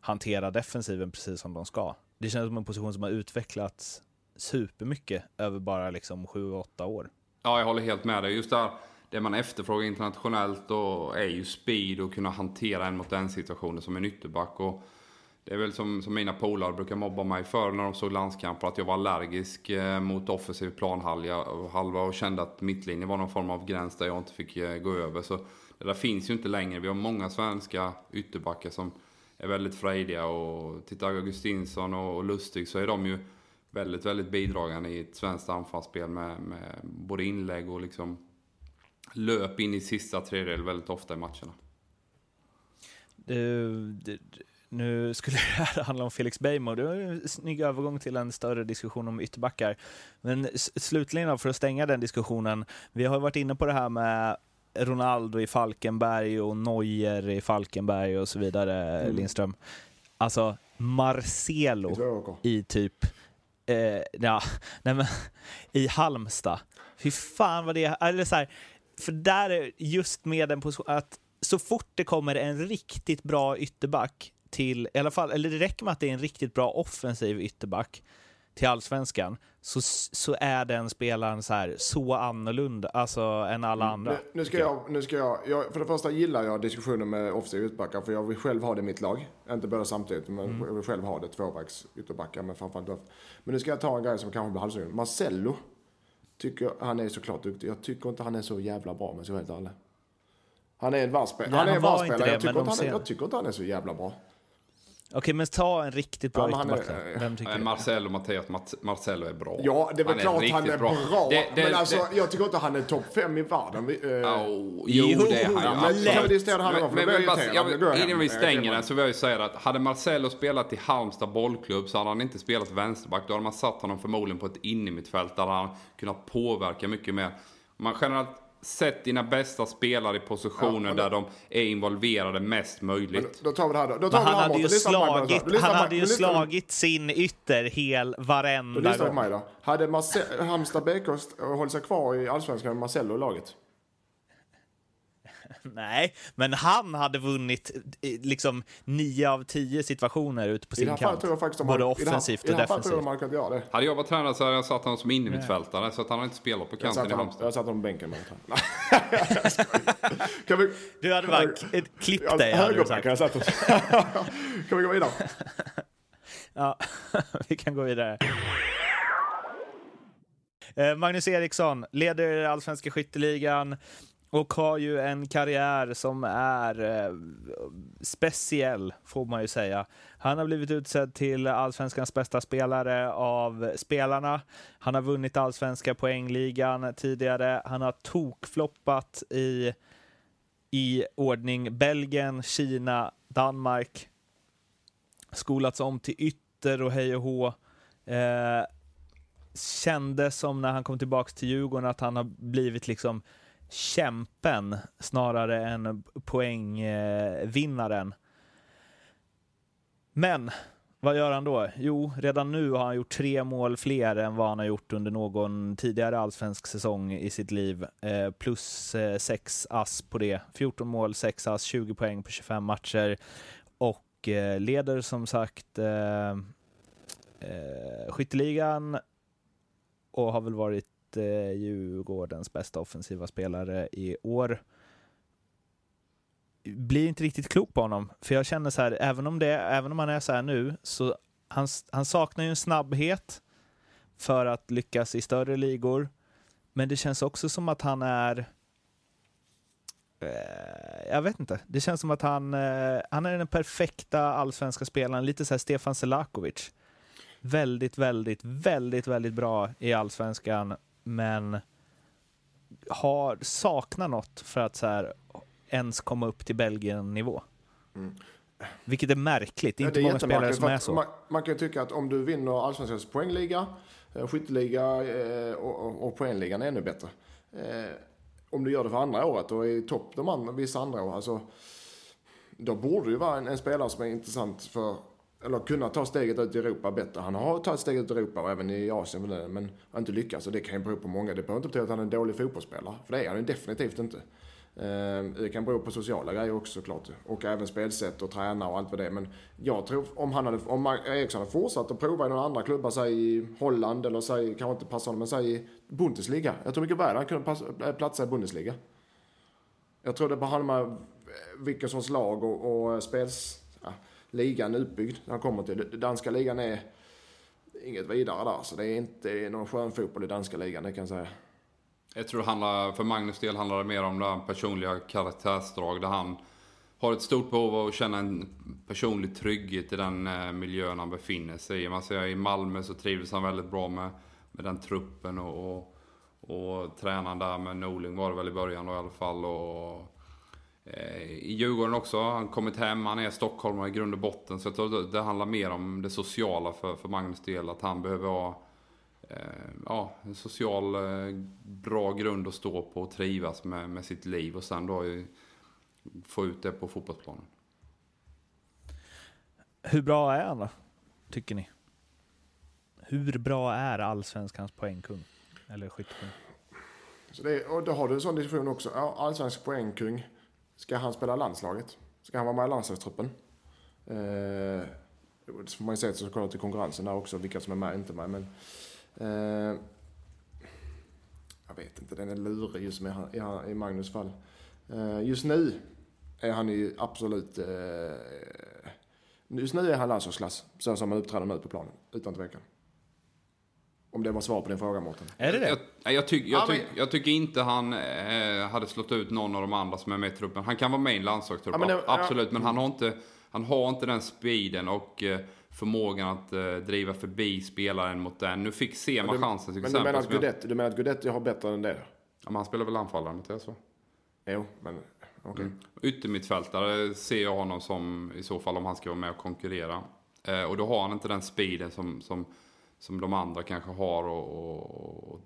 hantera defensiven precis som de ska. Det känns som en position som har utvecklats supermycket över bara liksom 7-8 år. Ja, jag håller helt med dig. Just där, det man efterfrågar internationellt då är ju speed och kunna hantera en mot en situationen som en ytterback. Och det är väl som, som mina polare brukar mobba mig för när de såg landskamper, att jag var allergisk eh, mot offensiv planhalva och kände att mittlinjen var någon form av gräns där jag inte fick eh, gå över. Så det där finns ju inte längre. Vi har många svenska ytterbackar som är väldigt frejdiga och tittar Augustinsson och, Lustig så är de ju väldigt, väldigt bidragande i ett svenskt anfallsspel med, med både inlägg och liksom löp in i sista tredjedel väldigt ofta i matcherna. Det, det- nu skulle det här handla om Felix Beijmo. Det var en snygg övergång till en större diskussion om ytterbackar. Men slutligen för att stänga den diskussionen. Vi har varit inne på det här med Ronaldo i Falkenberg och Neuer i Falkenberg och så vidare, Mm. Lindström. Alltså Marcelo I typ, eh, ja, nej men, i Halmstad. Fy fan vad det är, eller så här, för där är just med den position, att så fort det kommer en riktigt bra ytterback till, i alla fall, eller det räcker med att det är en riktigt bra offensiv ytterback till allsvenskan, så, så är den spelaren så här så annorlunda, alltså än alla andra. Nu, nu ska jag, nu ska jag, jag, för det första gillar jag diskussionen med offensiv ytterbackar för jag vill själv ha det i mitt lag. Inte båda samtidigt, men Mm. jag vill själv ha det. Tvåbacks ytterbackar, men framförallt off. Men nu ska jag ta en grej som kanske blir halvsugen. Marcello, tycker han är såklart duktig. Jag tycker inte han är så jävla bra, men så helt ärlig. Han är en varvspelare. Nej, Han är han en varvspelare. inte det, Jag, tycker de han är- jag tycker inte han är så jävla bra. Okej, men ta en riktigt bra Ja, men han är- ytterback. Vem tycker du? Marcelo Mattias Mat- Marcelo är bra. Ja, det är väl klart han är bra. Det- det- men alltså, det- jag tycker inte han är topp fem i världen. Oh, jo, Jo, det är han ju. men det gång? För Men- blir men jag jag- jag Innan vi stänger den så vill jag ju säga att hade Marcelo spelat i Halmstad bollklubb så hade han inte spelat vänsterback. Då hade man satt honom förmodligen på ett innermittfält där han kunnat påverka mycket mer. Man generellt sett dina bästa spelare i positioner Ja, men där de är involverade mest möjligt. Då tar vi det här då. då tar Men han hade ju. Lyssna på slagit. Lyssna han på hade ju Lyssna på slagit sin ytter hel varenda lyssnar på gång. mig då. Hade Marce- Halmstad BK hållit sig kvar i Allsvenskan med Marcello i laget? Nej, men han hade vunnit eh, liksom nio av tio situationer ute på I det sin här fallet kant. tror jag faktiskt de Både har- i det här- offensivt I det och här fallet tror jag defensivt. de hade kunnat göra det. Hade jag varit tränare så hade jag satt honom som innermittfältare så att han inte spelat på kanten i Halmstad. jag satt honom på bänken. honom. Kan vi... Du hade bara klippt dig, hade du sagt. högerbacken, jag satt. Kan vi gå vidare? Ja, vi kan gå vidare. Eh, Magnus Eriksson leder allsvenska skytteligan och har ju en karriär som är eh, speciell, får man ju säga. Han har blivit utsedd till allsvenskans bästa spelare av spelarna. Han har vunnit allsvenska poängligan tidigare. Han har tokfloppat i, i ordning Belgien, Kina, Danmark skolats om till ytter och hej och hå. Eh, kändes som när han kom tillbaka till Djurgården att han har blivit liksom kämpen snarare än poängvinnaren. Men vad gör han då? Jo, redan nu har han gjort tre mål fler än vad han har gjort under någon tidigare allsvensk säsong i sitt liv. Eh, plus eh, sex ass på det. 14 mål, 6 ass, 20 poäng på 25 matcher. Och eh, leder som sagt eh, eh skytteligan och har väl varit eh, Djurgårdens bästa offensiva spelare i år. Blir inte riktigt klok på honom, för jag känner så här, även om, det, även om han är så här nu, så han, han saknar ju en snabbhet för att lyckas i större ligor. Men det känns också som att han är eh, jag vet inte. Det känns som att han, eh, han är den perfekta allsvenska spelaren. Lite så här Stefan Selakovic. Väldigt, väldigt, väldigt, väldigt bra i allsvenskan, men har, saknar något för att så här, ens komma upp till Belgien-nivå. Vilket är märkligt. Det är Ja, inte många spelare som är så. Man, man kan ju tycka att om du vinner Allsvenskans poängliga, eh, skytteliga eh, och, och, och poängligan är ännu bättre. Eh, om du gör det för andra året och är i topp de andra, vissa andra år, alltså, då borde det ju vara en, en spelare som är intressant för, eller kunna ta steget ut i Europa bättre. Han har tagit steget ut i Europa och även i Asien med det, men har inte lyckats. Och det kan ju bero på många. Det behöver inte betyda att han är en dålig fotbollsspelare, för det är han ju definitivt inte. Ehm, det kan bero på sociala grejer också såklart. Och även spelsätt och träna och allt vad det är. Men jag tror om han hade, om Eriksson hade fortsatt att prova i några andra klubbar, säg i Holland eller säg, kanske inte passar honom, men säg i Bundesliga. Jag tror mycket väl han kunde passa, eh, platsa i Bundesliga. Jag tror det bara handlar om vilken sorts lag och, och eh, spels, ligan är när han kommer till. Danska ligan är inget vidare där. Så det är inte någon skön fotboll i danska ligan, det kan jag säga. Jag tror det handlar, för Magnus del handlar det mer om det personliga karaktärsdrag där han har ett stort behov av att känna en personlig trygghet i den eh, miljön han befinner sig i. Man ser i Malmö så trivdes han väldigt bra med, med den truppen och, och, och tränaren där med Norling var det väl i början då i alla fall. Och, i Djurgården också, han kommit hem, han är stockholmare i grund och botten. Så jag tror det, det handlar mer om det sociala för, för Magnus del, att han behöver ha eh, ja, en social eh, bra grund att stå på och trivas med, med sitt liv och sen då ju få ut det på fotbollsplanen. Hur bra är han då, tycker ni? Hur bra är allsvenskans poängkung? Eller skyttekung? Så det, och då har du en sån diskussion också. Allsvensk poängkung. Ska han spela landslaget? Ska han vara med i landslagstruppen? Eh, det får man ju se såklart till konkurrensen där också, vilka som är med och inte med. Men, eh, jag vet inte, den är lurig just med, i, i Magnus fall. Eh, just nu är han ju absolut... Eh, just nu är han landslagsklass, så som han uppträder nu på planen, utan tvekan. Om det var svar på din fråga, Mårten. Är det det? Jag, jag, tyck, jag, tyck, jag tycker inte han eh, hade slått ut någon av de andra som är med i truppen. Han kan vara med i en landslagstrupp, Ja, men det- absolut. Men han har, inte, han har inte den speeden och eh, förmågan att eh, driva förbi spelaren mot den. Nu fick Sema Du- chansen till Men du exempel. menar att Guidetti, du menar att Guidetti har bättre än det? Ja, men han spelar väl anfallare, Mattias? va? Jo, men okej. Mm. Yttermittfältare ser jag honom som i så fall om han ska vara med och konkurrera. Eh, och då har han inte den speeden som, som, som de andra kanske har och, och, och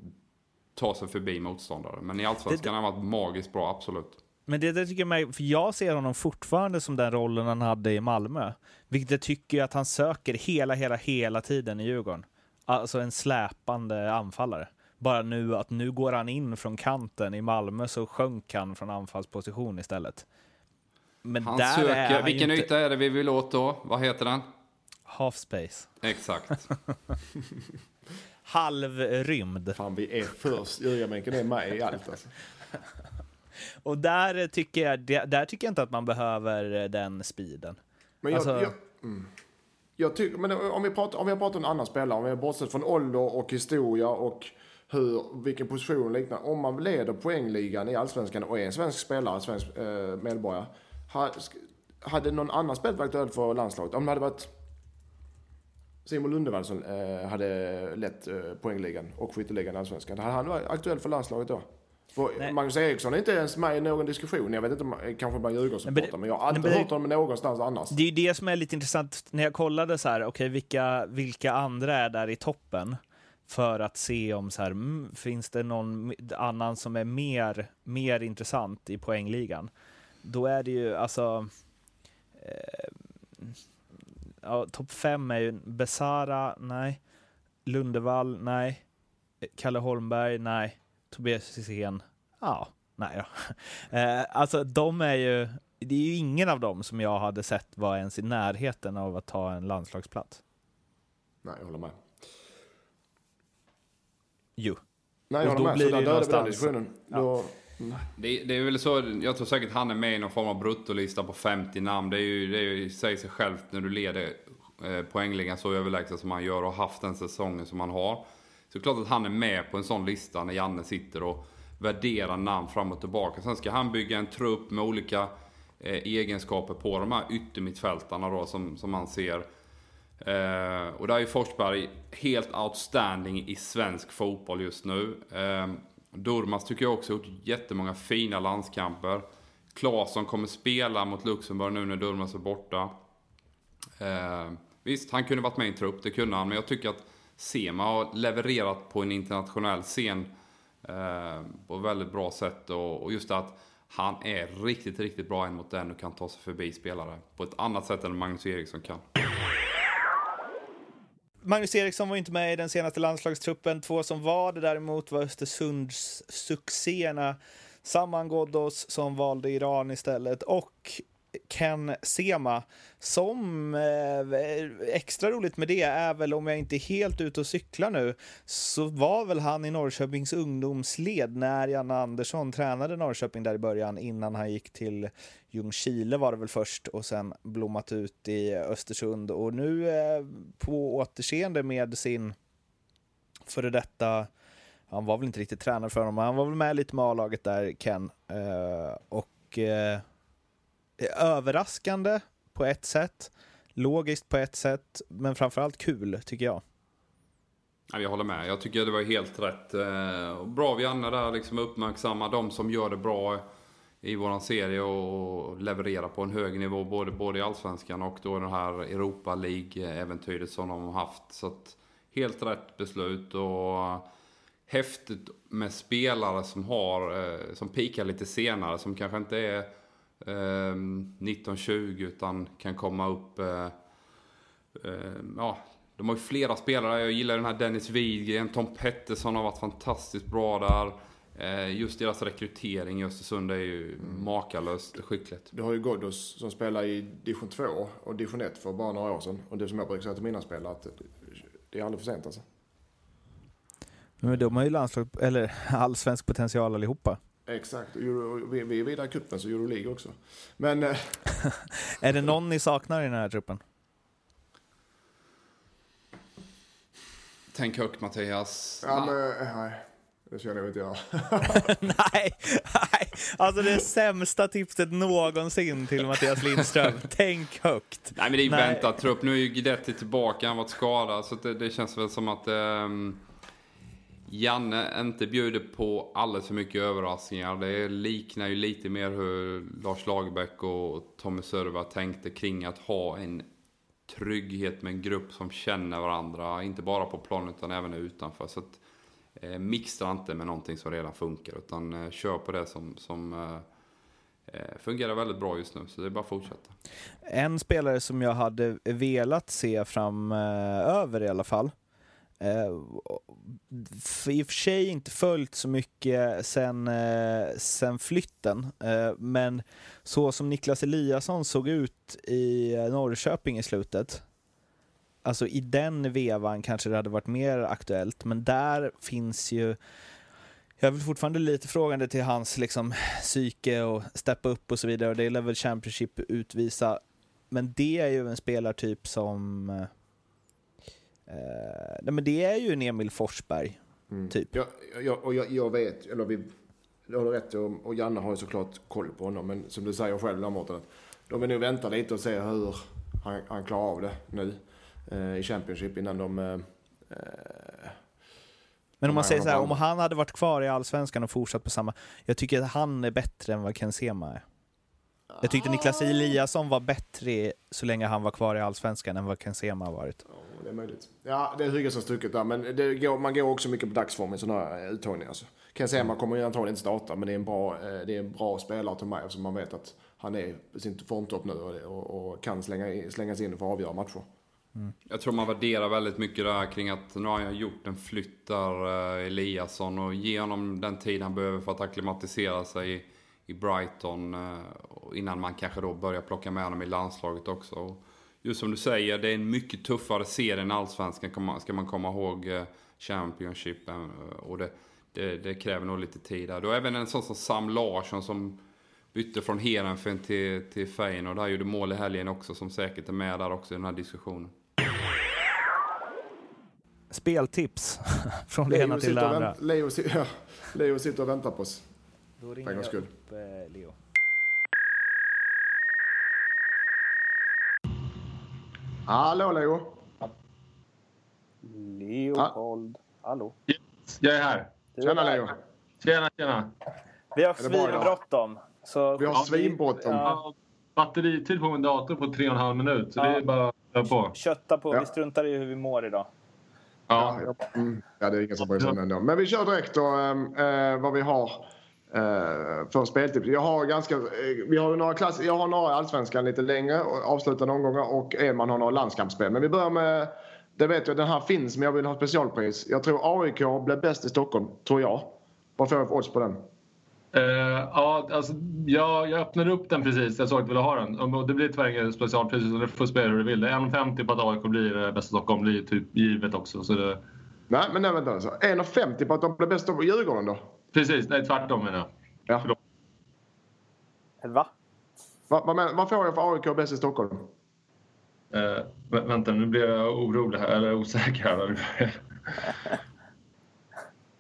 ta sig förbi motståndare. Men i Allsvenskan har han varit magiskt bra, absolut. Men det, det tycker jag, mig- för jag ser honom fortfarande som den rollen han hade i Malmö. Vilket jag tycker att han söker hela, hela, hela tiden i Djurgården. Alltså en släpande anfallare. Bara nu att nu går han in från kanten. I Malmö så sjönk han från anfallsposition istället. Men Han där är söker, han vilken inte yta är det vi vill åt då? Vad heter den? Half space. Exakt. Halvrymd. Fan, vi är först. Ljugarbänken är med i allt alltså. Och där tycker jag, där tycker jag inte att man behöver den speeden. Men jag, Alltså- jag, mm. jag tycker, men om vi pratar, om vi pratar om en annan spelare, om vi har bortsett från ålder och historia och hur, vilken position och liknande. Om man leder poängligan i Allsvenskan och är en svensk spelare, svensk eh, medborgare. ha- Hade någon annan spelat varit aktuell för landslaget? Om det hade varit Simon Lundevall som eh, hade lett eh, poängligan och skytteligan i Allsvenskan. Hade han varit aktuell för landslaget då? För Nej. Magnus Eriksson är inte ens med i någon diskussion. Jag vet inte, om- kanske bara Djurgårdssupportrar, men men, jag har aldrig hört honom någonstans annars. Det är ju det som är lite intressant när jag kollade så här, okej, vilka, vilka andra är där i toppen? För att se om så här, mm, finns det någon annan som är mer, mer intressant i poängligan? Då är det ju alltså... Eh, ja, Topp fem är ju Besara, nej. Lundevall, nej. Kalle Holmberg, nej. Tobias Hysén, ja, nej då. Eh, alltså de är ju, det är ju ingen av dem som jag hade sett var ens i närheten av att ta en landslagsplats. Nej, jag håller med. Jo. Nej, jag håller med. blir Så där dödar vi den diskussionen. Då, det, det är väl så, jag tror säkert han är med i någon form av bruttolista på 50 namn. Det är ju, det är ju, säger sig självt när du leder eh, poängligan så överlägset som han gör och haft den säsongen som han har. Så det är klart att han är med på en sån lista när Janne sitter och värderar namn fram och tillbaka. Sen ska han bygga en trupp med olika eh, egenskaper på de här yttermittfältarna då som, som man ser. Eh, och där är ju Forsberg helt outstanding i svensk fotboll just nu. Eh, Durmaz tycker jag också har gjort jättemånga fina landskamper. Claesson kommer spela mot Luxemburg nu när Durmaz är borta. Eh, visst, han kunde varit med i en trupp, det kunde han. Men jag tycker att Sema har levererat på en internationell scen eh, på ett väldigt bra sätt. Och, och just det att han är riktigt, riktigt bra en mot en och kan ta sig förbi spelare på ett annat sätt än Magnus Eriksson kan. Magnus Eriksson var inte med i den senaste landslagstruppen. Två som var det däremot var Östersunds succéerna Saman Ghoddos som valde Iran istället och Ken Sema som eh, extra roligt med det är väl om jag inte är helt ute och cyklar nu så var väl han i Norrköpings ungdomsled när Janne Andersson tränade Norrköping där i början innan han gick till Ljungskile var det väl först och sen blommat ut i Östersund och nu eh, på återseende med sin före detta han var väl inte riktigt tränare för honom, men han var väl med lite med A-laget där, Ken. Eh, och eh, överraskande på ett sätt, logiskt på ett sätt, men framförallt kul tycker jag. Ja, jag håller med. Jag tycker det var helt rätt. Eh, bra av Janne där, liksom uppmärksamma de som gör det bra i våran serie och leverera på en hög nivå både, både i Allsvenskan och då den här Europa League-äventyret som de har haft. Så att, helt rätt beslut och häftigt med spelare som har, eh, som pikar lite senare, som kanske inte är eh, 19-20 utan kan komma upp eh, eh, ja, de har ju flera spelare. Jag gillar den här Dennis Widgren. Tom Pettersson har varit fantastiskt bra där. Eh, just deras rekrytering i Östersund är ju Mm. makalöst skickligt. Du har ju Ghoddos som spelar i division 2 och division 1 för bara några år sedan. Och det som jag brukar säga till mina spelare att det är aldrig för sent alltså. Men de har ju landslag, eller allsvensk potential allihopa. Exakt. Euro, vi, vi är vidare i cupen så Euroleague också. Men eh, Är det någon ni saknar i den här truppen? Tänk högt Mattias. ja, men, eh, nej. Det känner jag inte jag. nej, nej, alltså det sämsta tipset någonsin till Mattias Lindström. Tänk högt. Nej men det är ju Nej. väntad trupp. Nu är ju Guidetti tillbaka, han har varit skadad. Så det, det känns väl som att ehm, Janne inte bjuder på alldeles för mycket överraskningar. Det liknar ju lite mer hur Lars Lagerbäck och Tommy Sörva tänkte kring att ha en trygghet med en grupp som känner varandra. Inte bara på planen utan även utanför. Så att, eh, mixa inte med någonting som redan funkar utan eh, kör på det som, som eh, eh, fungerar väldigt bra just nu. Så det är bara att fortsätta. En spelare som jag hade velat se framöver eh, i alla fall. Eh, I och för sig inte följt så mycket sen, eh, sen flytten, eh, men så som Niklas Eliasson såg ut i eh, Norrköping i slutet, alltså i den vevan kanske det hade varit mer aktuellt, men där finns ju jag är väl fortfarande lite frågande till hans liksom, psyke och steppa upp och så vidare och det lär väl Championship utvisa. Men det är ju en spelartyp som... Eh, Eh, nej men det är ju en Emil Forsberg, typ. Jag, jag, och jag, jag vet, eller vi, du har rätt och, och Janne har ju såklart koll på honom. Men som du säger själv där Mårten, de vill nog vänta lite och se hur han, han klarar av det nu eh, i Championship innan de... Eh, eh, Men om man säger så här, om han hade varit kvar i Allsvenskan och fortsatt på samma... Jag tycker att han är bättre än vad Ken Sema är. Jag tyckte Niklas Eliasson var bättre så länge han var kvar i Allsvenskan än vad Ken Sema har varit ja, det är möjligt. Ja, det är hygge som stucket där. Men det går, man går också mycket på dagsform i sådana här eh, uttagningar. Alltså. Kan jag säga man kommer ju antagligen inte starta, men det är en bra, eh, det är en bra spelare till mig eftersom man vet att han är på sin formtopp nu och, och, och kan slänga, slängas in för att avgöra matcher. Mm. Jag tror man värderar väldigt mycket där kring att nu har jag gjort en flytt där, eh, Eliasson, och ge honom den tid han behöver för att acklimatisera sig i, Brighton. Innan man kanske då börjar plocka med honom i landslaget också. Just som du säger, det är en mycket tuffare serie än Allsvenskan, ska man komma ihåg. eh, Championship. eh, Och det, det, det kräver nog lite tid där. Du har även en sån som Sam Larsson som bytte från Heerenveen till, till Feyenoord. Där gjorde mål i helgen också, som säkert är med där också i den här diskussionen. Speltips från det ena till det andra. Leo, ja, Leo sitter och väntar på oss. Då gångs skull. upp eh, Leo. Hallå Leo! Leopold. Hallå. Jag är här. Tjena Leo! Tjena, tjena. Vi har svinbråttom. Så Vi har svinbråttom. Ja. Batteritid på min dator på tre och en halv minut, så Ja. det är bara att på. kötta på. Ja. Vi struntar i hur vi mår idag. Ja, Ja. ja, mm, ja, det är ingen som bryr sig om det ändå. Men vi kör direkt då eh, vad vi har för speltips. Jag har ganska, eh, vi har några klass, jag har några i Allsvenskan lite längre och avslutande omgångar och Edman har några landskampsspel. Men vi börjar med, det vet jag, den här finns men jag vill ha specialpris. Jag tror AIK blev bäst i Stockholm, tror jag. Vad får jag för odds på den? Eh, ja, alltså, jag, jag öppnade upp den precis. Jag såg att du ville ha den. Och Det blir tyvärr inget specialpris, du får spela hur du vill. Det är 1,50 på att AIK blir eh, bäst i Stockholm. Det är typ givet också. Så det, Nej, men nej, vänta. Alltså. 1,50 på att de blev bäst av Djurgården då? Precis, nej tvärtom menar jag. Ja. Förlåt. Va? Vad, vad, men- vad får jag för AIK bäst i Stockholm? Vä- vänta, nu blir jag orolig här, eller osäker här.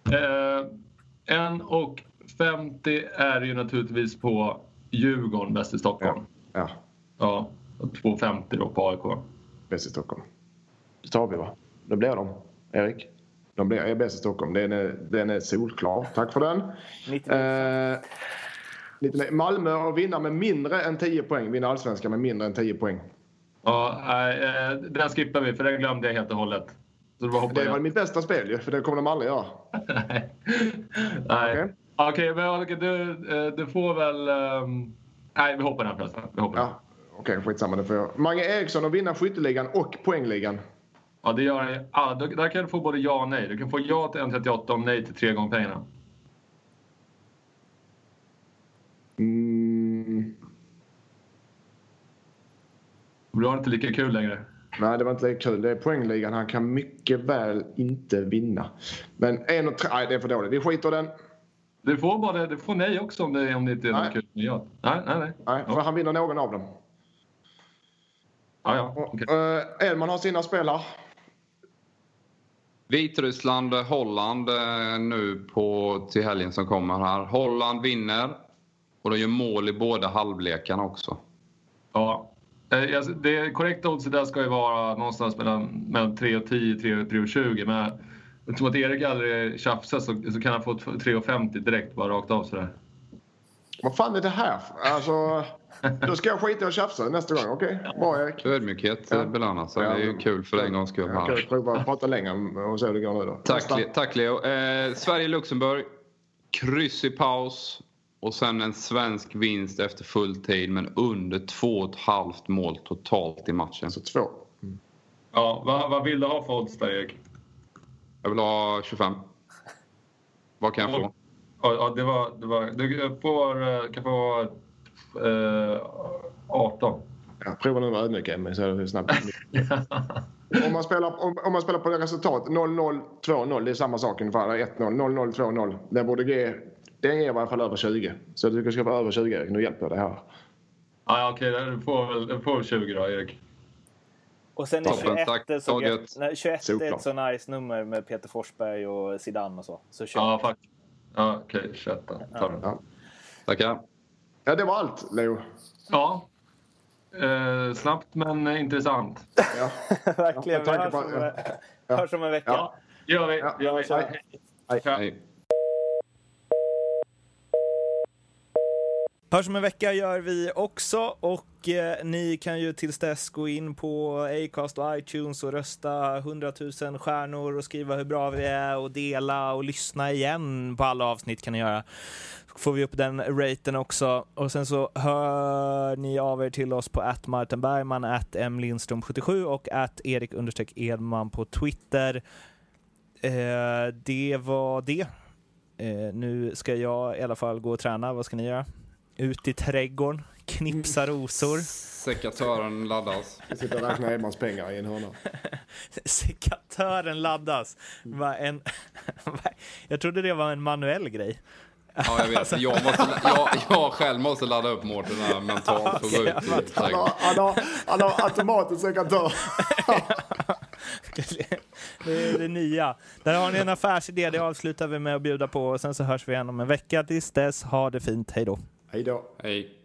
eh, 1,50 är ju naturligtvis på Djurgården bäst i Stockholm. Ja, Ja, och 2,50 då på AIK. bäst i Stockholm. Det tar vi va? Det blir de. Erik? De blir är bäst i Stockholm. Den är, den är solklar. Tack för den. 90. Eh, 99. Malmö och vinna med mindre än 10 poäng. Vinna allsvenskan med mindre än 10 poäng. Ja, eh, den skippar vi för den glömde jag helt och hållet. Så det var hoppa Det var jag. mitt bästa spel ju, för det kommer de aldrig göra. Nej. Nej. Okej. Okej, men du, eh, du får väl... ehm, nej, vi hoppar den förresten. Vi hoppar den. Ja. Okej, skitsamma. Det får jag. Mange Eriksson att vinna skytteligan och poängligan. Ja, det gör han. Ja, då- där kan du få både ja och nej. Du kan få ja till 1,38 och nej till tre gånger pengarna. Mm. Du har inte lika kul längre. Nej, det var inte lika kul. Det är poängligan. Han kan mycket väl inte vinna. Men en och tre... Nej, det är för dåligt. Vi skiter den. Du får, bara, du får nej också om det, om det inte är något kul ja. Nej, nej, nej. Nej, för han vinner någon av dem. Ja, ja. Och, okej. eh, Elman har sina spelare. Vitryssland, Holland eh, nu på, till helgen som kommer här. Holland vinner och de gör mål i båda halvlekarna också. Ja. Eh, Det korrekta oddset där ska ju vara någonstans mellan, mellan 3 och 10, 3 och 3 och 20. Men eftersom att Erik aldrig tjafsar så, så kan han få 3,50 direkt bara rakt av sådär. Vad fan är det här? Alltså, då ska jag skita i att tjafsa nästa gång. Okej, bra Erik. Ödmjukhet Ja. belönas. så Det är ju kul för en gångs skull. Jag kan prova att prata längre och se hur det går nu då. Tack, tack Leo. Eh, Sverige-Luxemburg. Kryss i paus. Och sen en svensk vinst efter full tid men under två och ett halvt mål totalt i matchen. Alltså två. Ja, vad, vad vill du ha för odds där Erik? Jag vill ha 25. Vad kan jag få? Ja, det var, det var, du får, eh, kan få eh, 18. Ja, prova nu med ödmjuk Emmy så är det snabbt. om, man spelar, om, om man spelar på resultat 0-0, 2-0, det är samma sak ungefär. 1-0, 0-0, 2-0. Den borde ge, den ger i alla fall över 20. Så jag tycker du ska få över 20 Erik. Nu hjälper jag dig här. Ja, ja, okej, du får väl du får väl 20 då Erik. Och sen är Toppen, 21, tack, så. Nej, 21 är ett så nice nummer med Peter Forsberg och Zidane och så. Så 21. Ja, fuck. Ja, okej, 21 den. Ja. Tackar. Ja, det var allt Leo. Ja. Eh, snabbt men intressant. Ja. Verkligen. Ja, Vi med hörs tanke om, på- ja. hörs om en vecka. Ja. gör vi. Ja. Gör vi. Hej. Ja. Hej. Hörs om en vecka gör vi också och eh, ni kan ju tills dess gå in på Acast och iTunes och rösta 100 000 stjärnor och skriva hur bra vi är och dela och lyssna igen på alla avsnitt kan ni göra. Får vi upp den raten också och sen så hör ni av er till oss på att Martin Bergman, att mlindström77 och att Erik understreck Edman på Twitter. Eh, det var det. Eh, nu ska jag i alla fall gå och träna. Vad ska ni göra? Ut i trädgården, knipsa rosor. Sekatören laddas. Sitter och räknar Edmans pengar i en hörna. Sekatören laddas. Va, en, jag trodde det var en manuell grej. Ja, jag vet. Jag, måste, jag, jag själv måste ladda upp Mårten här mentalt för att gå ut Han har, han har, han har automatisk sekatör. Det är det nya. Där har ni en affärsidé, det avslutar vi med att bjuda på och sen så hörs vi igen om en vecka. Tills dess, ha det fint, hej då. Hej då. Hej.